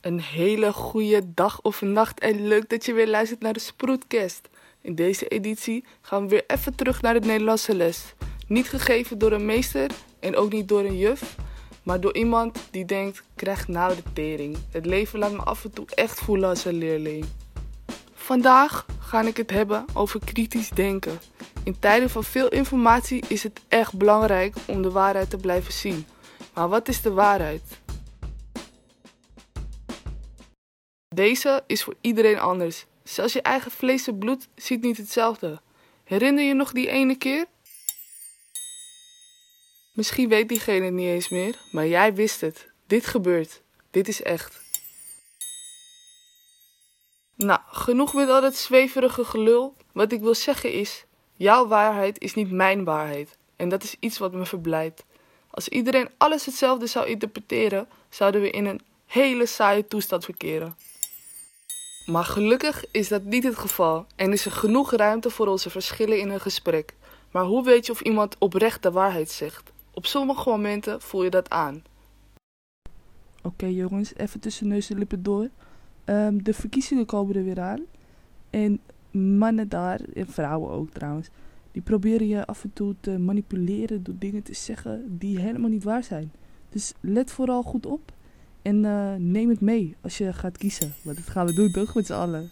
Een hele goede dag of nacht en leuk dat je weer luistert naar de Sproetkast. In deze editie gaan we weer even terug naar de Nederlandse les. Niet gegeven door een meester en ook niet door een juf, maar door iemand die denkt, krijg nou de tering. Het leven laat me af en toe echt voelen als een leerling. Vandaag ga ik het hebben over kritisch denken. In tijden van veel informatie is het echt belangrijk om de waarheid te blijven zien. Maar wat is de waarheid? Deze is voor iedereen anders. Zelfs je eigen vlees en bloed ziet niet hetzelfde. Herinner je nog die ene keer? Misschien weet diegene het niet eens meer, maar jij wist het. Dit gebeurt. Dit is echt. Nou, genoeg met al dat zweverige gelul. Wat ik wil zeggen is: jouw waarheid is niet mijn waarheid. En dat is iets wat me verblijdt. Als iedereen alles hetzelfde zou interpreteren, zouden we in een hele saaie toestand verkeren. Maar gelukkig is dat niet het geval en is er genoeg ruimte voor onze verschillen in een gesprek. Maar hoe weet je of iemand oprecht de waarheid zegt? Op sommige momenten voel je dat aan. Oké jongens, even tussen neus en lippen door. Ehm, de verkiezingen komen er weer aan. En mannen daar, en vrouwen ook trouwens, die proberen je af en toe te manipuleren door dingen te zeggen die helemaal niet waar zijn. Dus let vooral goed op en eh, neem het mee als je gaat kiezen. Want dat gaan we doen toch met z'n allen.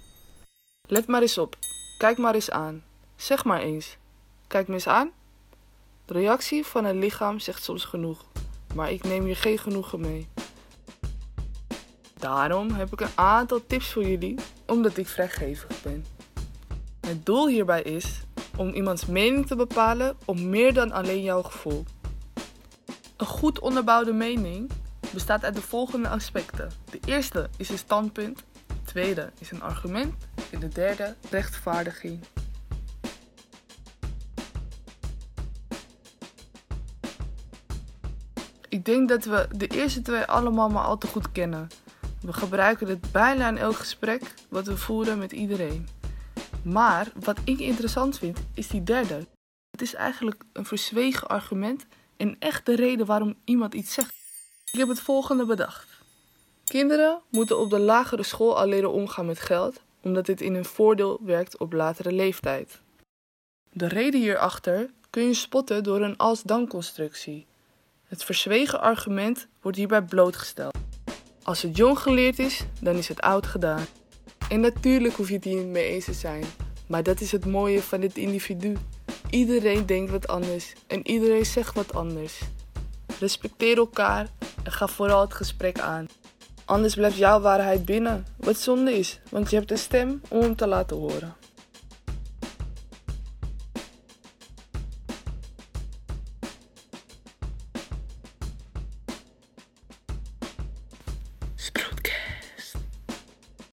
Let maar eens op. Kijk maar eens aan. Zeg maar eens. Kijk me eens aan. De reactie van een lichaam zegt soms genoeg, maar ik neem hier geen genoegen mee. Daarom heb ik een aantal tips voor jullie, omdat ik vrijgevig ben. Het doel hierbij is om iemands mening te bepalen op meer dan alleen jouw gevoel. Een goed onderbouwde mening bestaat uit de volgende aspecten. De eerste is een standpunt, de tweede is een argument en de derde rechtvaardiging. Ik denk dat we de eerste twee allemaal maar al te goed kennen. We gebruiken het bijna in elk gesprek wat we voeren met iedereen. Maar wat ik interessant vind, is die derde. Het is eigenlijk een verzwegen argument en echt de reden waarom iemand iets zegt. Ik heb het volgende bedacht. Kinderen moeten op de lagere school al leren omgaan met geld, omdat dit in hun voordeel werkt op latere leeftijd. De reden hierachter kun je spotten door een als-dan-constructie. Het verzwegen argument wordt hierbij blootgesteld. Als het jong geleerd is, dan is het oud gedaan. En natuurlijk hoef je het hier niet mee eens te zijn, maar dat is het mooie van dit individu. Iedereen denkt wat anders en iedereen zegt wat anders. Respecteer elkaar ga vooral het gesprek aan. Anders blijft jouw waarheid binnen, wat zonde is, want je hebt een stem om hem te laten horen.